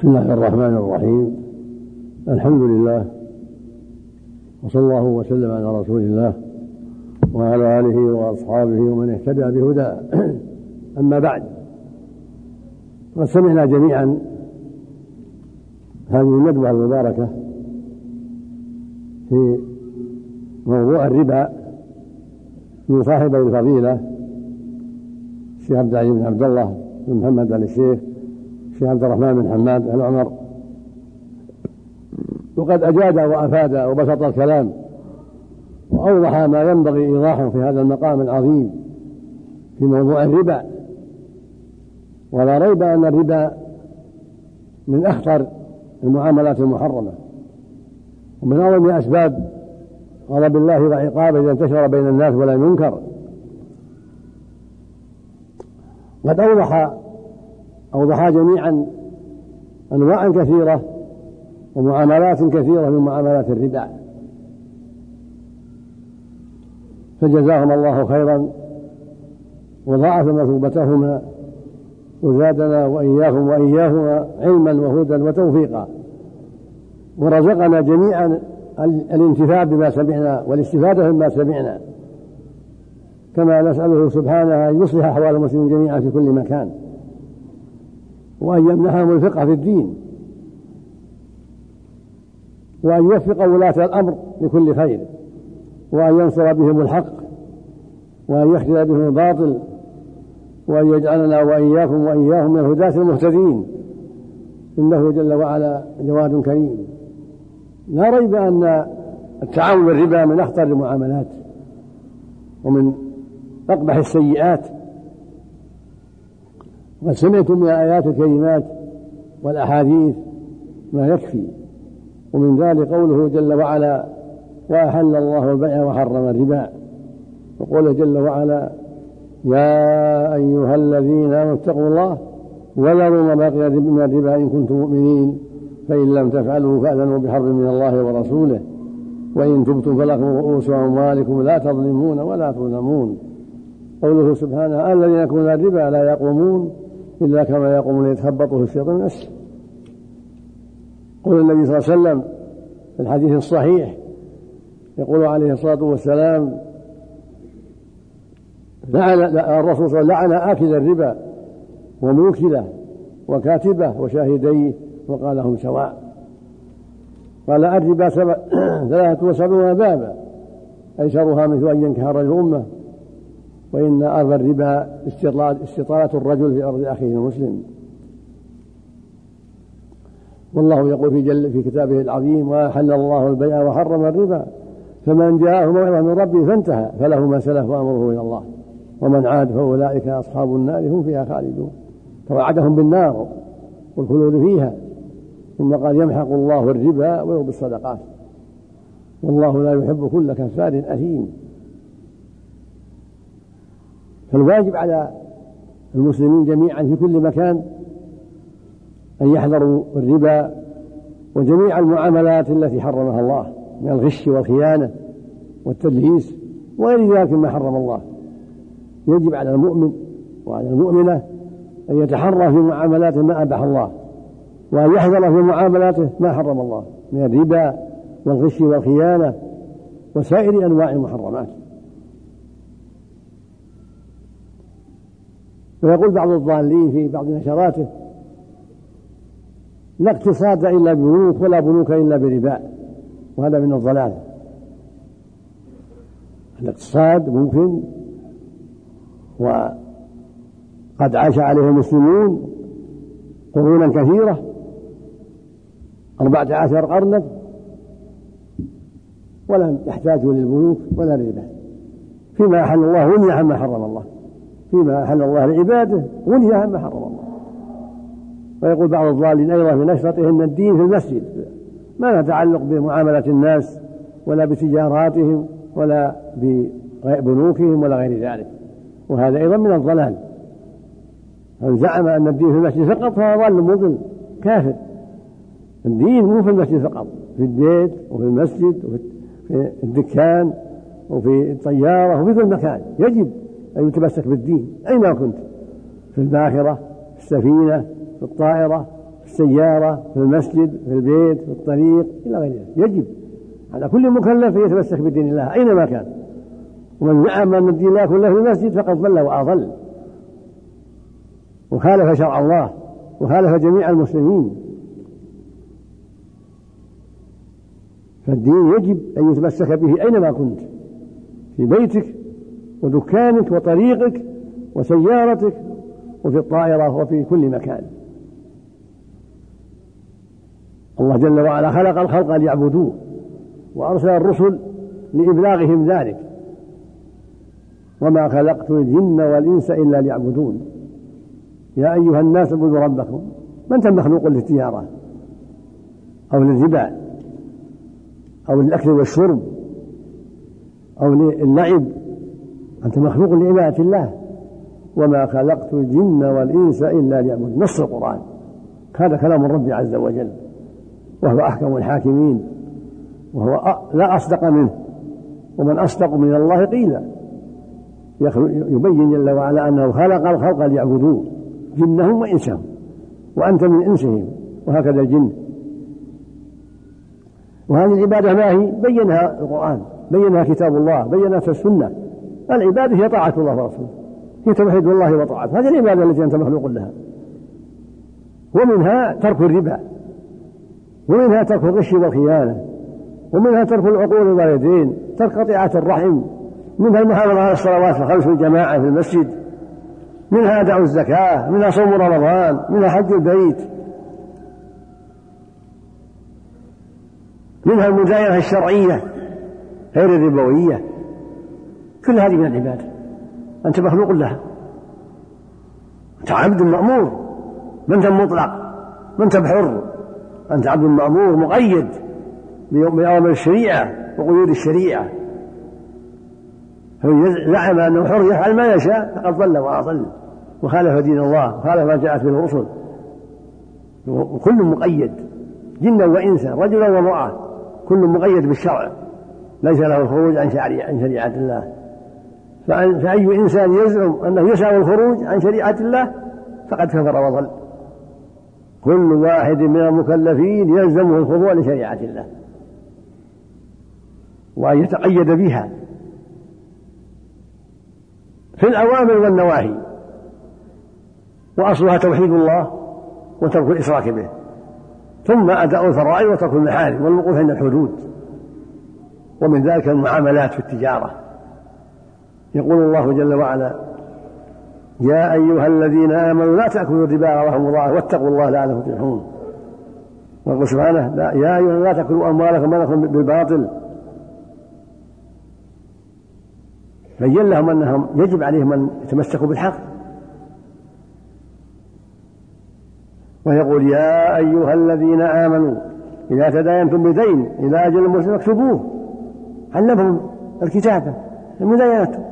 بسم الله الرحمن الرحيم. الحمد لله. وصلى الله وسلم على رسول الله وعلى آله وأصحابه ومن اهتدى بهداه. أما بعد قد سمعنا جميعا هذه الندوة المباركة في موضوع الربا من صاحبي الفضيلة الشيخ عبد العزيز بن عبد الله بن محمد ال الشيخ الشيخ عبد الرحمن بن حماد العمر وقد أجاد وأفاد وبسط الكلام وأوضح ما ينبغي إيضاحه في هذا المقام العظيم في موضوع الربا. ولا ريب أن الربا من أخطر المعاملات المحرمة ومن أعظم أسباب غضب الله وعقابه إذا انتشر بين الناس ولم ينكر. قد أوضح أوضح جميعا أنواعا كثيرة ومعاملات كثيرة من معاملات الربا. فجزاهم الله خيرا وضاعف مثوبتهما وزادنا وإياهم وإياهما علما وهدى وتوفيقا. ورزقنا جميعا الانتفاع بما سمعنا والاستفادة مما سمعنا. كما نسأله سبحانه أن يصلح أحوال المسلمين جميعا في كل مكان. وأن يمنحهم الفقه في الدين. وأن يوفق ولاة الأمر لكل خير. وأن ينصر بهم الحق. وأن يخذل بهم الباطل. وأن يجعلنا وإياكم وإياهم من الهداة المهتدين. إنه جل وعلا جواد كريم. لا ريب أن التعاون بالربا من أخطر المعاملات. ومن أقبح السيئات. وقد سمعتم من الآيات الكريمات والأحاديث ما يكفي ومن ذلك قوله جل وعلا وأحل الله البيع وحرم الربا. وقوله جل وعلا يا أيها الذين آمنوا اتقوا الله وذروا ما بقي من الربا إن كنتم مؤمنين فإن لم تفعلوا فأذنوا بحرب من الله ورسوله وإن تبتم فلكم رؤوس أموالكم لا تظلمون ولا تظلمون. قوله سبحانه الذين يكون الربا لا يقومون إلا كما يقوم يتخبطه الشيطان أسفل قول النبي صلى الله عليه وسلم في الحديث الصحيح يقول عليه الصلاة والسلام لعن الرسول صلى الله عليه وسلم لعن آكل الربا وموكله وكاتبه وشاهديه وقال هم سواء. قال الربا ثلاثة وسبعون بابا أيسرها مثل أن ينكح رجل أمه. وإن أرض الربا استطالة الرجل في أرض أخيه المسلم. والله يقول في جل في كتابه العظيم وأحل الله البيع وحرم الربا. فمن جاءه موعظة من ربه فانتهى فله ما سلف وأمره إلى الله. ومن عاد فأولئك أصحاب النار هم فيها خالدون. توعدهم بالنار والخلود فيها. ثم قال يمحق الله الربا ويربي الصدقات. والله لا يحب كل كفار أثيم. فالواجب على المسلمين جميعا في كل مكان أن يحذروا الربا وجميع المعاملات التي حرمها الله من الغش والخيانة والتدليس وغير ذلك مما حرم الله. يجب على المؤمن وعلى المؤمنة أن يتحرى في معاملاته ما أباح الله وأن يحذر في معاملاته ما حرم الله من الربا والغش والخيانة وسائر أنواع المحرمات. ويقول بعض الضالين في بعض نشراته لا اقتصاد إلا ببنوك ولا بنوك إلا بربا وهذا من الضلال. الاقتصاد ممكن وقد عاش عليه المسلمون قرونا كثيرة أربعة عشر قرنا ولم يحتاجوا للبنوك ولا للربا فيما أحل الله ونهى عما حرم الله. فيما أحل الله لعباده ونهى عما حرم الله. ويقول بعض الضالين أيضا نشرته أن الدين في المسجد. ما له تعلق بمعاملة الناس ولا بتجاراتهم ولا ببنوكهم ولا غير ذلك. وهذا أيضا من الضلال. من زعم أن الدين في المسجد فقط فهو ضال مضل كافر. الدين مو في المسجد فقط في البيت وفي المسجد وفي الدكان وفي الطيارة وفي كل مكان. يجب أن يتمسك بالدين. أينما كنت؟ في الباخرة في السفينة في الطائرة في السيارة في المسجد في البيت في الطريق إلى غير ذلك. يجب. على كل مكلف أن يتمسك بدين الله. أينما كان؟ ومن زعم أن الدين الله كله في المسجد فقد ضل وأضل. وخالف شرع الله وخالف جميع المسلمين. فالدين يجب أن يتمسك به أينما كنت. في بيتك ودكانك وطريقك وسيارتك وفي الطائرة وفي كل مكان. الله جل وعلا خلق الخلق ليعبدوه وأرسل الرسل لإبلاغهم ذلك. وما خلقت الجن والإنس إلا ليعبدون. يا أيها الناس اعبدوا ربكم. ما أنت مخلوق للتجارة؟ أو للربا؟ أو للأكل والشرب؟ أو للعب أنت مخلوق لعبادة الله. وما خلقت الجن والإنس إلا ليعبدون. نص القرآن. هذا كلام الرب عز وجل. وهو أحكم الحاكمين. وهو لا أصدق منه. ومن أصدق من الله قيلا يبين جل وعلا أنه خلق الخلق ليعبدوه. جنهم وإنسهم. وأنت من إنسهم. وهكذا الجن. وهذه العبادة ما هي؟ بينها القرآن. بينها كتاب الله. بينها السنة. العبادة هي طاعة الله ورسوله. هي توحيد الله وطاعته. هذه العبادة التي أنت مخلوق لها. ومنها ترك الربا. ومنها ترك الغش والخيانة. ومنها ترك العقول الوالدين ترك قطيعة الرحم. منها المحافظة على الصلوات الخمس والجماعة في المسجد. منها أداء الزكاة. منها صوم رمضان. منها حج البيت. منها المداينة الشرعية غير الربوية. كل هذه من العبادة. أنت مخلوق لها. أنت عبد مأمور. ما أنت مطلق. ما أنت بحر. أنت عبد مأمور مقيد بأوامر الشريعة وقيود الشريعة. فمن زعم أنه حر يفعل ما يشاء فقد ضل وأضل. وخالف دين الله وخالف ما جاءت به الرسل. وكل مقيد. جنا وإنسا رجلا وامرأة. كل مقيد بالشرع. ليس له الخروج عن شريعة الله. فأي إنسان يزعم أنه يسعى الخروج عن شريعة الله فقد كفر وضل. كل واحد من المكلفين يلزمه الخضوع لشريعة الله. وأن يتقيد بها. في الأوامر والنواهي. وأصلها توحيد الله وترك الإشراك به. ثم أداء الفرائض وترك المحارم والوقوف عند الحدود. ومن ذلك المعاملات في التجارة. يقول الله جل وعلا يا أيها الذين آمنوا لا تأكلوا الربا أضعافا مضاعفة واتقوا الله لعلكم تفلحون. ويقول سبحانه لا يا أيها لا تأكلوا أموالكم أموالكم بالباطل. بين لهم أنهم يجب عليهم أن يتمسكوا بالحق. ويقول يا أيها الذين آمنوا إذا تداينتم بدين إلى أجل مسلم اكتبوه. علمهم الكتابة المداينة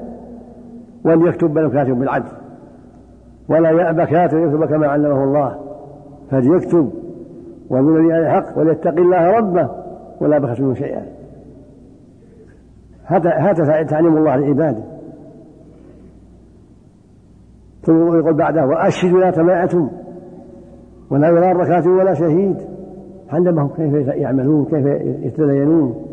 وأن يكتب بل كاتب بالعدل. ولا يأبى كاتب يكتب كما علمه الله. فليكتب ومن الذي حق وليتقي الله ربه ولا بخس منه شيئا. هذا هذا تعليم الله لعباده ثم يقول بعده وأشهدوا لا تماعتم ولا يرار كاتب ولا شهيد. علمهم كيف يعملون كيف يتدينون.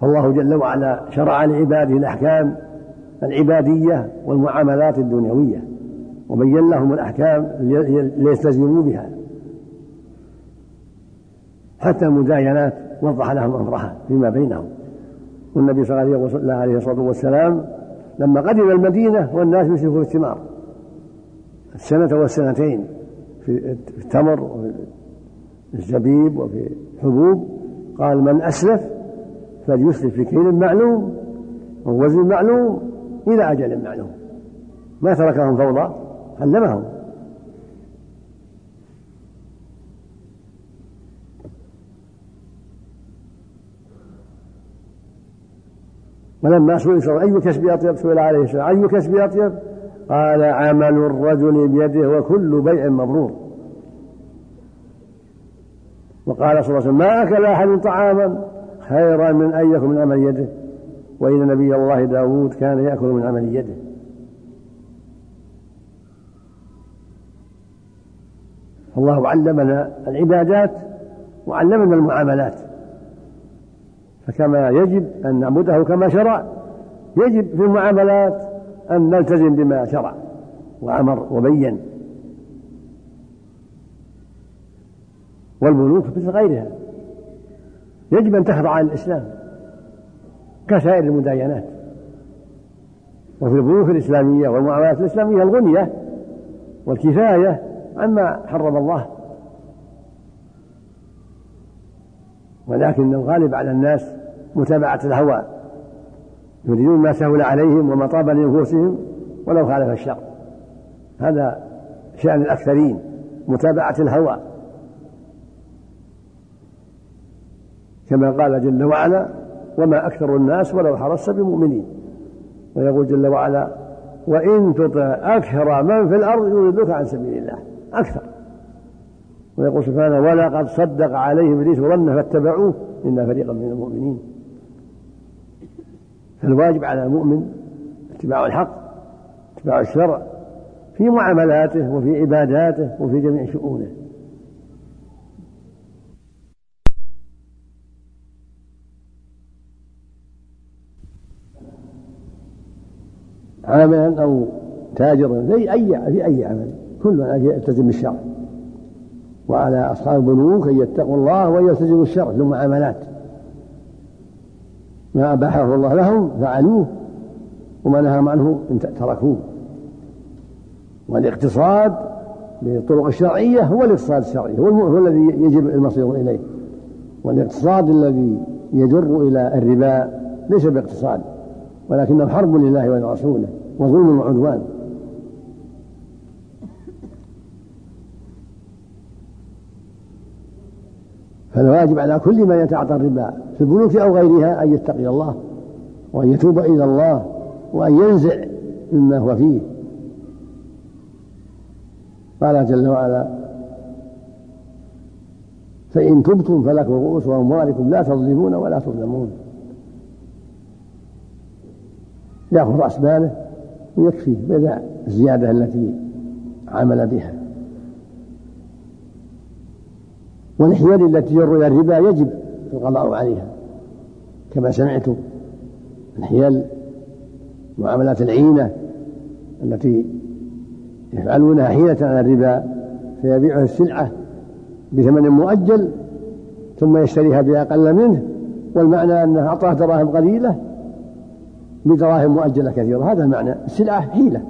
فالله جل وعلا شرع لعباده الأحكام العبادية والمعاملات الدنيوية وبين لهم الأحكام ليستلزموا بها. حتى المداينات وضح لهم أمرها فيما بينهم. والنبي صلى الله عليه الصلاة والسلام لما قدم المدينة والناس يمسكوا في الثمار. السنة والسنتين في التمر وفي الزبيب وفي الحبوب. قال من أسلف فليسلف في كيل معلوم ووزن معلوم إلى أجل معلوم. ما تركهم فوضى علمهم. ولما سئل أي كسب أطيب؟ سئل عليه السلام أي كسب أطيب؟ قال عمل الرجل بيده وكل بيع مبرور. وقال صلى الله عليه وسلم ما أكل أحد طعاما؟ خيرا من أن يأكل من عمل يده. وإن نبي الله داود كان يأكل من عمل يده. الله علمنا العبادات وعلمنا المعاملات. فكما يجب أن نعبده كما شرع يجب في المعاملات أن نلتزم بما شرع وأمر وبين. والملوك مثل غيرها. يجب أن تخضع للإسلام كسائر المداينات وفي البنوك الإسلامية والمعاملات الإسلامية الغنية والكفاية عما حرم الله. ولكن الغالب على الناس متابعة الهوى يريدون ما سهل عليهم وما طاب لنفوسهم ولو خالف الشر هذا شأن الأكثرين متابعة الهوى. كما قال جل وعلا وما أكثر الناس ولو حرصت بمؤمنين. ويقول جل وعلا وإن تطع أكثر من في الأرض يضلوك عن سبيل الله. أكثر. ويقول سبحانه ولقد صدق عليه إبليس ظنه فاتبعوه الا فريقا من المؤمنين. فالواجب على المؤمن اتباع الحق اتباع الشرع في معاملاته وفي عباداته وفي جميع شؤونه. عاملا أو تاجرا في أي في أي عمل كل من يلتزم بالشرع. وعلى أصحاب البنوك أن يتقوا الله ويلتزموا الشرع في المعاملات ما أباحه الله لهم فعلوه وما نهاهم عنه تركوه. والاقتصاد بالطرق الشرعية هو الاقتصاد الشرعي هو, هو الذي يجب المصير إليه. والاقتصاد الذي يجر إلى الربا ليس باقتصاد ولكنه حرب لله ولرسوله. وظلم وعدوان فالواجب على كل من يتعاطى الربا في البنوك أو غيرها أن يتقي الله وأن يتوب إلى الله وأن ينزع مما هو فيه. قال جل وعلا فإن تبتم فلكم رؤوس أموالكم لا تظلمون ولا تظلمون. يأخذ رأس ماله. ويكفيه بدا الزيادة التي عمل بها. والحيل التي تجر إلى الربا يجب القضاء عليها. كما سمعتم الحيل معاملات العينة التي يفعلونها حيلة على الربا فيبيعه السلعة بثمن مؤجل ثم يشتريها بأقل منه والمعنى أنه أعطاه دراهم قليلة بدراهم مؤجلة كثيرة. هذا المعنى. السلعة حيلة.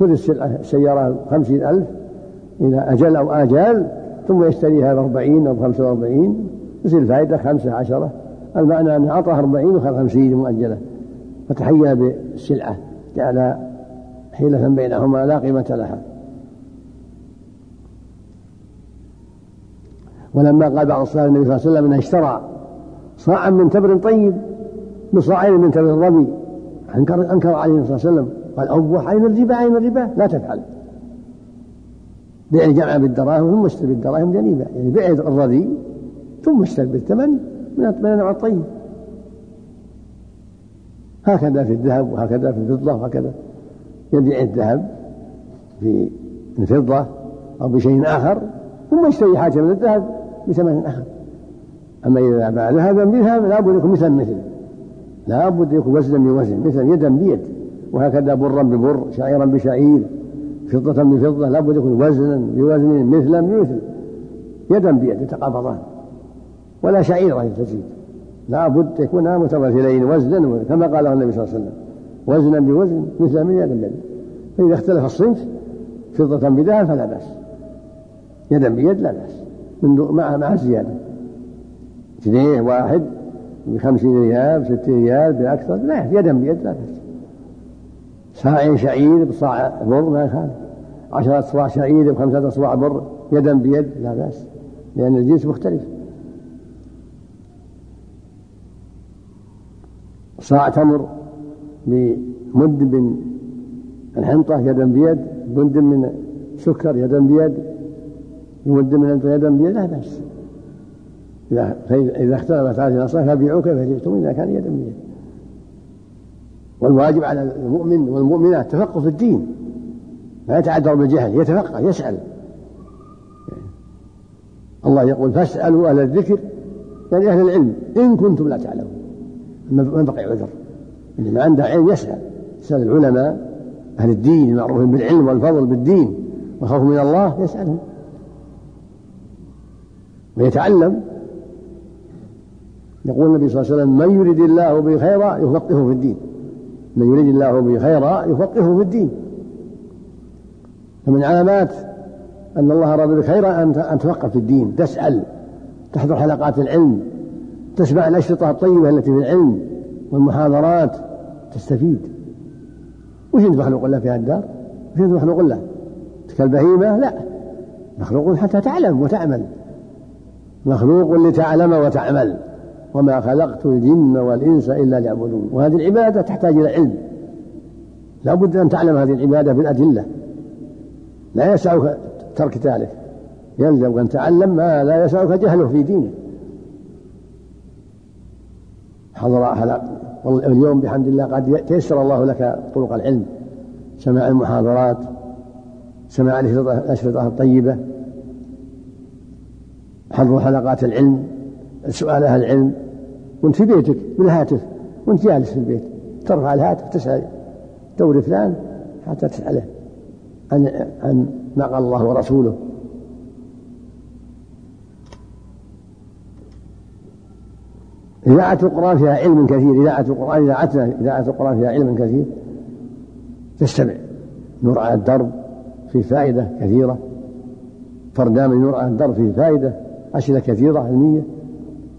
خذ السلعة سيارة خمسين ألف إلى أجل أو آجال ثم يشتريها بأربعين أو بخمسة وأربعين يصير الفائدة خمسة عشرة. المعنى أنه أعطاه أربعين وخذ خمسين مؤجلة. فتحيا بالسلعة. جعل حيلة بينهما لا قيمة لها. ولما قال بعض الصحابة النبي صلى الله عليه وسلم انه اشترى صاعا من تمر طيب بصاعين من تمر الربي انكر أنكر عليه الصلاة والسلام. قال اوح عين الربا عين الربا. لا تفعل. بيع الجمع بالدراهم ثم اشتري بالدراهم جنيبة. يعني بيع الرديء ثم اشتري بالثمن من النوع الطيب هكذا في الذهب وهكذا في الفضة وهكذا يبيع الذهب في الفضة أو بشيء آخر ثم يشتري حاجة من الذهب بثمن آخر. أما إذا باع ذهبا بذهب لابد يكون مثل مثل لابد يكون وزنا بوزن مثل يدا بيد وهكذا برا ببر شعيرا بشعير فضة بفضة لابد يكون وزنا بوزن مثلا بمثل يدا بيد يتقابضان ولا شعيرة تزيد. لابد يكون متماثلين وزنا كما قال النبي صلى الله عليه وسلم وزنا بوزن مثلا من يدا بيد. فإذا اختلف الصنف فضة بذهب فلا بأس. يدا بيد لا بأس. من مع مع الزيادة. جنيه واحد. بخمسين ريال بستين ريال بأكثر. لا يدا بيد لا بأس. صاع شعير بصاع بر ما يخالف. عشرة أصواع شعير بخمسة أصواع بر يدا بيد لا بأس. لأن الجنس مختلف. صاع تمر بمد من الحنطة يدا بيد. مد من سكر يدا بيد. مد من يدا بيد لا بأس. إذا إذا اختلفت هذه الأصناف فبيعوا كيف شئتم إذا كان يدا بيد. والواجب على المؤمن والمؤمنات تفقه في الدين. لا يتعذر بالجهل يتفقه يسأل. الله يقول فاسألوا أهل الذكر يعني أهل العلم إن كنتم لا تعلمون. ما بقي عذر. اللي ما عنده علم يسأل. يسأل العلماء أهل الدين المعروفين بالعلم والفضل بالدين والخوف من الله يسألهم. ويتعلم. يقول النبي صلى الله عليه وسلم من يريد الله به خيرا يفقهه في الدين. من يريد الله به خيرا يفقهه في الدين. فمن علامات أن الله أراد بك خيرا أن تفقه في الدين. تسأل تحضر حلقات العلم تسمع الأشرطة الطيبة التي في العلم والمحاضرات تستفيد. وش أنت مخلوق له في هالدار؟ وش أنت مخلوق له؟ كالبهيمة؟ لا. مخلوق حتى تعلم وتعمل. مخلوق لتعلم وتعمل. وما خلقت الجن والإنس إلا ليعبدون. وهذه العبادة تحتاج إلى علم. لا بد أن تعلم هذه العبادة بالأدلة. لا يسعك ترك ذلك. يلزم أن تعلم ما لا يسعك جهله في دينه حضر حلق اليوم بحمد الله قد تيسر الله لك طرق العلم. سماع المحاضرات سماع الأشرطة الطيبة حضر حلقات العلم. سؤال أهل العلم وأنت في بيتك؟ بالهاتف وأنت جالس في البيت؟ ترفع الهاتف تسأل دور فلان حتى تسأله عن عن ما قال الله ورسوله. إذاعة القرآن فيها علم كثير إذاعة القرآن إذاعتنا إذاعة القرآن فيها علم كثير. تستمع نور على الدرب في فائدة كثيرة. برنامج نور على الدرب فيه فائدة. أسئلة كثيرة علمية.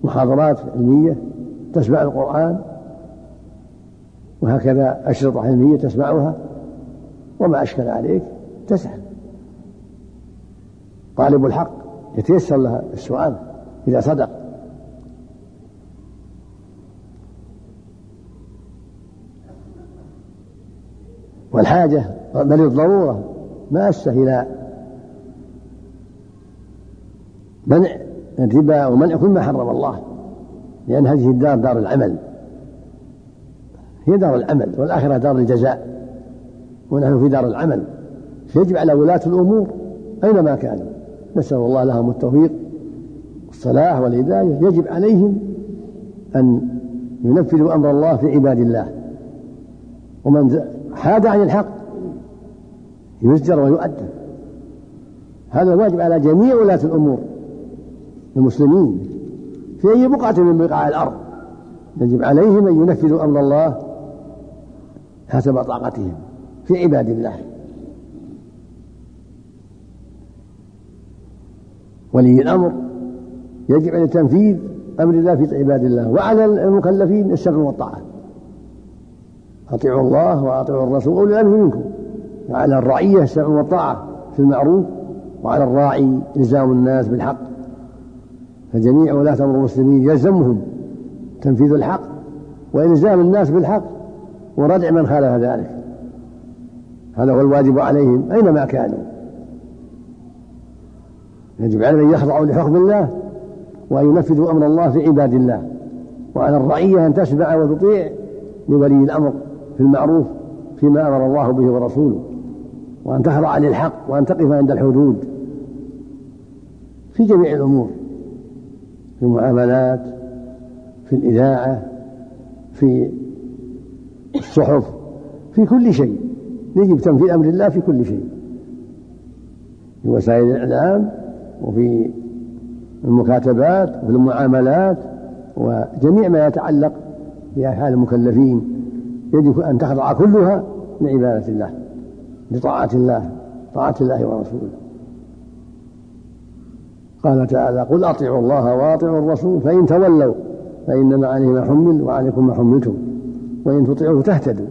محاضرات علمية تسمع القرآن وهكذا أشرطة علمية تسمعها وما أشكل عليك تسأل. طالب الحق يتيسر له السؤال إذا صدق. والحاجة بل الضرورة ماسة إلى منع الربا ومنع كل ما حرم الله. لأن هذه الدار دار العمل. هي دار العمل والآخرة دار الجزاء. ونحن في دار العمل. يجب على ولاة الأمور أينما كانوا. نسأل الله لهم التوفيق والصلاح والهداية. يجب عليهم أن ينفذوا أمر الله في عباد الله. ومن حاد عن الحق يزجر ويؤدب. هذا واجب على جميع ولاة الأمور. المسلمين في أي بقعة من بقاع الأرض. يجب عليهم أن ينفذوا أمر الله حسب طاقتهم في عباد الله. ولي الأمر يجب على تنفيذ أمر الله في عباد الله وعلى المكلفين السمع والطاعة. أطيعوا الله وأطيعوا الرسول أولي الأمر منكم. وعلى الرعية السمع والطاعة في المعروف وعلى الراعي إلزام الناس بالحق. فجميع ولاة أمر المسلمين يلزمهم تنفيذ الحق وإلزام الناس بالحق وردع من خالف ذلك. هذا هو الواجب عليهم أينما كانوا. يجب عليهم أن يخضعوا لحكم الله وأن ينفذوا أمر الله في عباد الله. وعلى الرعية أن تسمع وتطيع لولي الأمر في المعروف فيما أمر الله به ورسوله. وأن تخضع للحق وأن تقف عند الحدود في جميع الأمور. في المعاملات في الإذاعة في الصحف في كل شيء. يجب تنفيذ أمر الله في كل شيء. في وسائل الإعلام وفي المكاتبات وفي المعاملات وجميع ما يتعلق بأحوال المكلفين. يجب أن تخضع كلها لعبادة الله لطاعة الله طاعة الله ورسوله. قال تعالى قل أطيعوا الله وأطيعوا الرسول فإن تولوا فإنما عليه ما حمل وعليكم ما حملتم وإن تطيعوه تهتدوا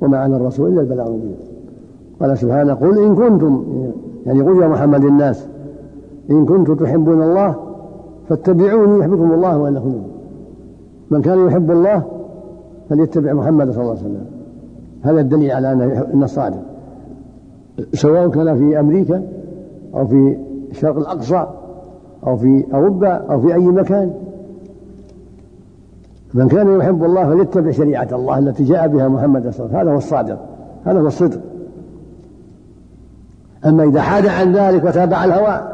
وما على الرسول إلا البلاغ المبين. قال سبحانه قل إن كنتم يعني قل يا محمد الناس إن كنتم تحبون الله فاتبعوني يحبكم الله وإنكم من كان يحب الله فليتبع محمد صلى الله عليه وسلم. هذا الدليل على أن الصادق سواء كان في أمريكا أو في الشرق الأقصى أو في أوروبا أو في أي مكان. من كان يحب الله فليتبع شريعة الله التي جاء بها محمد صلى الله عليه وسلم. هذا هو الصادق. هذا هو الصدق. أما إذا حاد عن ذلك وتابع الهوى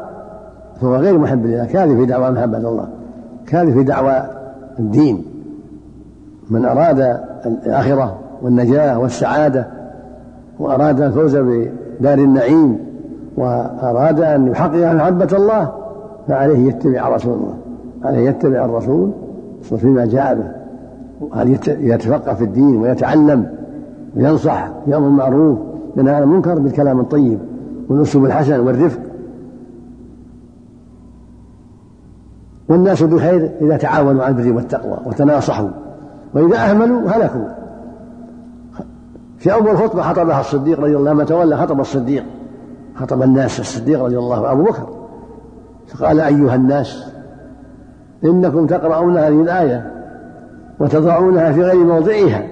فهو غير محب لله. كاذب في دعوى محبة الله كاذب في دعوى الدين. من أراد الآخرة والنجاة والسعادة وأراد الفوز بدار النعيم وأراد أن يحقق محبة الله فعليه يتبع رسول الله. عليه يتبع الرسول فيما جاء به. وهل يتفقه في الدين ويتعلم وينصح يأمر بالمعروف ينهى عن المنكر بالكلام الطيب والأسلوب الحسن والرفق. والناس بخير إذا تعاونوا على البر والتقوى وتناصحوا. وإذا أهملوا هلكوا. في أول خطبة خطبها الصديق رضي الله عنه تولى خطب الصديق خطب الناس الصديق رضي الله عنه أبو بكر. فقال أيها الناس إنكم تقرؤون هذه الآية وتضعونها في غير موضعها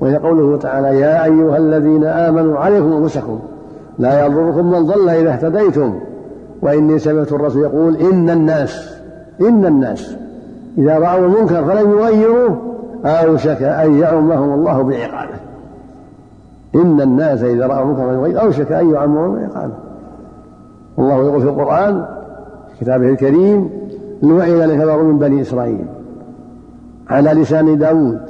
وهي قوله تعالى يا أيها الذين آمنوا عليكم أنفسكم لا يضركم من ضل إذا اهتديتم وإني سمعت الرسول يقول إن الناس إن الناس إذا رأوا المنكر فلم يغيروه أوشك أن يعمهم الله بعقابه. إن الناس إذا رأوا المنكر فلم يغيروه أوشك أن يعمهم بعقابه. والله يقول في القرآن كتابه الكريم لوعن الكفر من بني إسرائيل على لسان داود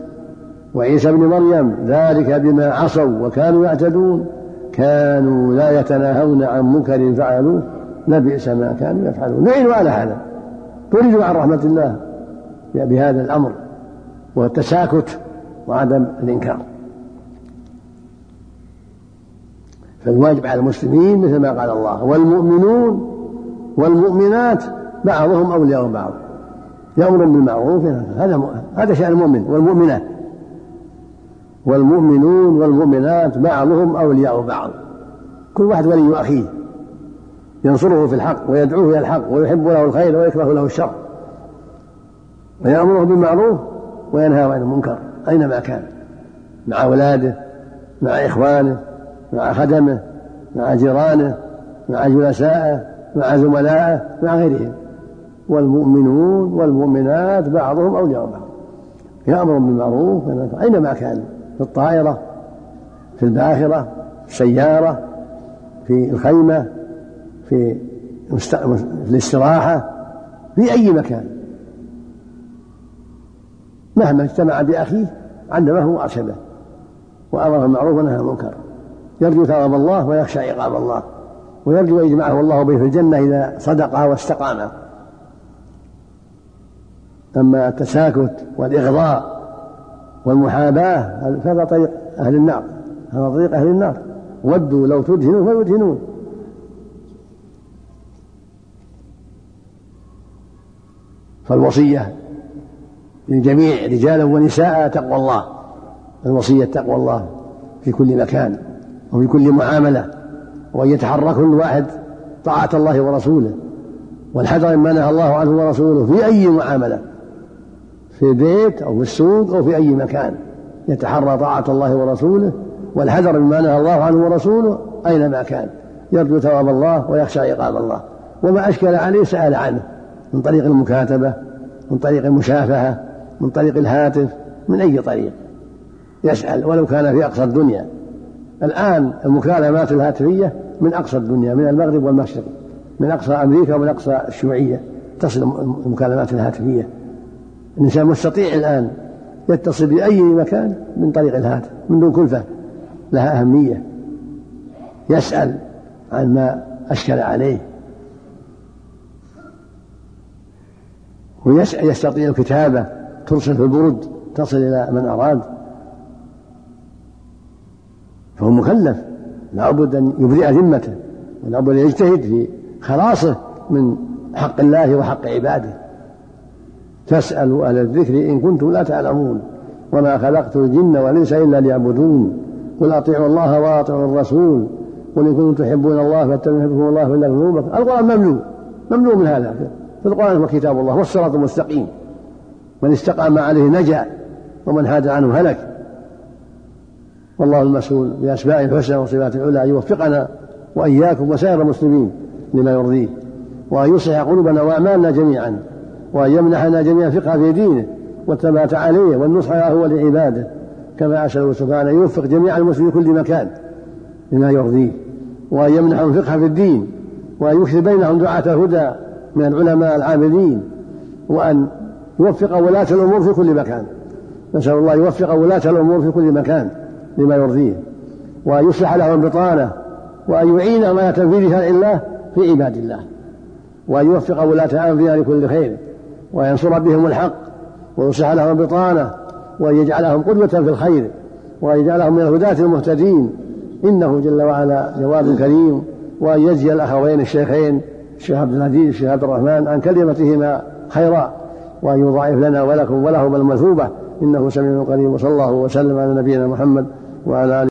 وعيسى بن مريم ذلك بما عصوا وكانوا يعتدون كانوا لا يتناهون عن منكر فعلوه لبئس ما كانوا يفعلون لعنوا على هذا طردوا عن رحمة الله بهذا الأمر والتساكت وعدم الإنكار فالواجب على المسلمين مثل ما قال الله والمؤمنون والمؤمنات بعضهم أولياء بعض يأمر بالمعروف هذا هذا شأن المؤمن والمؤمنات. والمؤمنون والمؤمنات بعضهم أولياء بعض. كل واحد ولي أخيه. ينصره في الحق ويدعوه إلى الحق ويحب له الخير ويكره له الشر. ويأمره بالمعروف وينهى عن المنكر أينما كان مع أولاده مع إخوانه مع خدمه مع جيرانه مع جلسائه مع زملائه مع غيرهم. والمؤمنون والمؤمنات بعضهم أولياء بعض. يأمر بالمعروف أينما كان في الطائرة في الباخرة في السيارة في الخيمة في, الاستراحة في أي مكان. مهما اجتمع بأخيه علمه أرشده وأمر بالمعروف ونهى عن المنكر. يرجو ثواب الله ويخشى عقاب الله. ويرجو أن يجمعه الله به في الجنة إذا صدق واستقام. أما التساكت والإغضاء والمحاباة فهذا طريق أهل النار. هذا طريق أهل النار. ودوا لو تدهنوا فيدهنون. فالوصية للجميع رجالا ونساء تقوى الله. الوصية تقوى الله في كل مكان وفي كل معاملة. وأن يتحرى كل واحد طاعة الله ورسوله والحذر مما نهى الله عنه ورسوله في أي معاملة في البيت أو في السوق أو في أي مكان يتحرى طاعة الله ورسوله والحذر مما نهى الله عنه ورسوله أينما كان يرجو ثواب الله ويخشى عقاب الله. وما أشكل عليه سأل عنه من طريق المكاتبة من طريق المشافهة من طريق الهاتف من أي طريق يسأل ولو كان في أقصى الدنيا. الآن المكالمات الهاتفية من أقصى الدنيا من المغرب والمشرق من أقصى أمريكا ومن أقصى الشيوعية تصل المكالمات الهاتفية. الإنسان مستطيع الآن يتصل بأي مكان من طريق الهاتف من دون كلفة لها أهمية. يسأل عن ما أشكل عليه. ويستطيع الكتابة ترسل في البرد تصل إلى من أراد. فهو مكلف لابد أن يبرئ ذمته ولابد أن يجتهد في خلاصه من حق الله وحق عباده. فاسألوا أهل الذكر إن كنتم لا تعلمون. وما خلقت الجن والإنس إلا ليعبدون. قل أطيعوا الله وأطيعوا الرسول. قل إن كنتم تحبون الله فاتبعوا الله فإن ذنوبكم القرآن مملوء مملوء من هذا. في القرآن هو كتاب الله والصراط المستقيم. من استقام عليه نجا ومن حاد عنه هلك. والله المسؤول بأسمائه الحسنى وصفاته العلى أن يوفقنا وإياكم وسائر المسلمين لما يرضيه وأن يصلح قلوبنا وأعمالنا جميعا وأن يمنحنا جميعا فقه في دينه والثبات عليه والنصح له ولعباده. كما أسأله سبحانه أن يوفق جميع المسلمين في كل مكان لما يرضيه وأن يمنحهم فقه في الدين وأن يكثر بينهم دعاة الهدى من العلماء العاملين وأن يوفق ولاة الأمور في كل مكان. نسأل الله يوفق ولاة الأمور في كل مكان. لما يرضيه وأن يصلح لهم بطانة وأن يعينهم على تنفيذ شرع الله في عباد الله وأن يوفق ولاة أمرنا لكل خير وينصر بهم الحق ويصلح لهم بطانة وأن يجعلهم قدوة في الخير وأن يجعلهم من الهداة المهتدين. إنه جل وعلا جواد كريم. وأن يجزي الأخوين الشيخين الشيخ عبد العزيز والشيخ عبد الرحمن عن كلمتهما خيرا وأن يضاعف لنا ولكم ولهم المثوبة. إنه سميع قريب وصلى الله وسلم على نبينا محمد وعلى آله